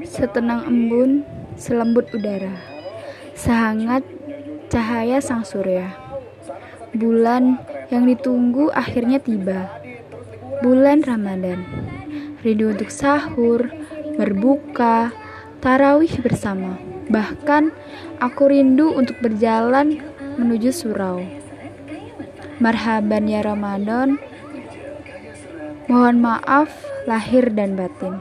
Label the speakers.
Speaker 1: Setenang embun, selembut udara, sehangat cahaya sang surya. Bulan yang ditunggu akhirnya tiba. Bulan Ramadan. Rindu untuk sahur, berbuka, tarawih bersama. Bahkan aku rindu untuk berjalan menuju surau. Marhaban ya Ramadan. Mohon maaf lahir dan batin.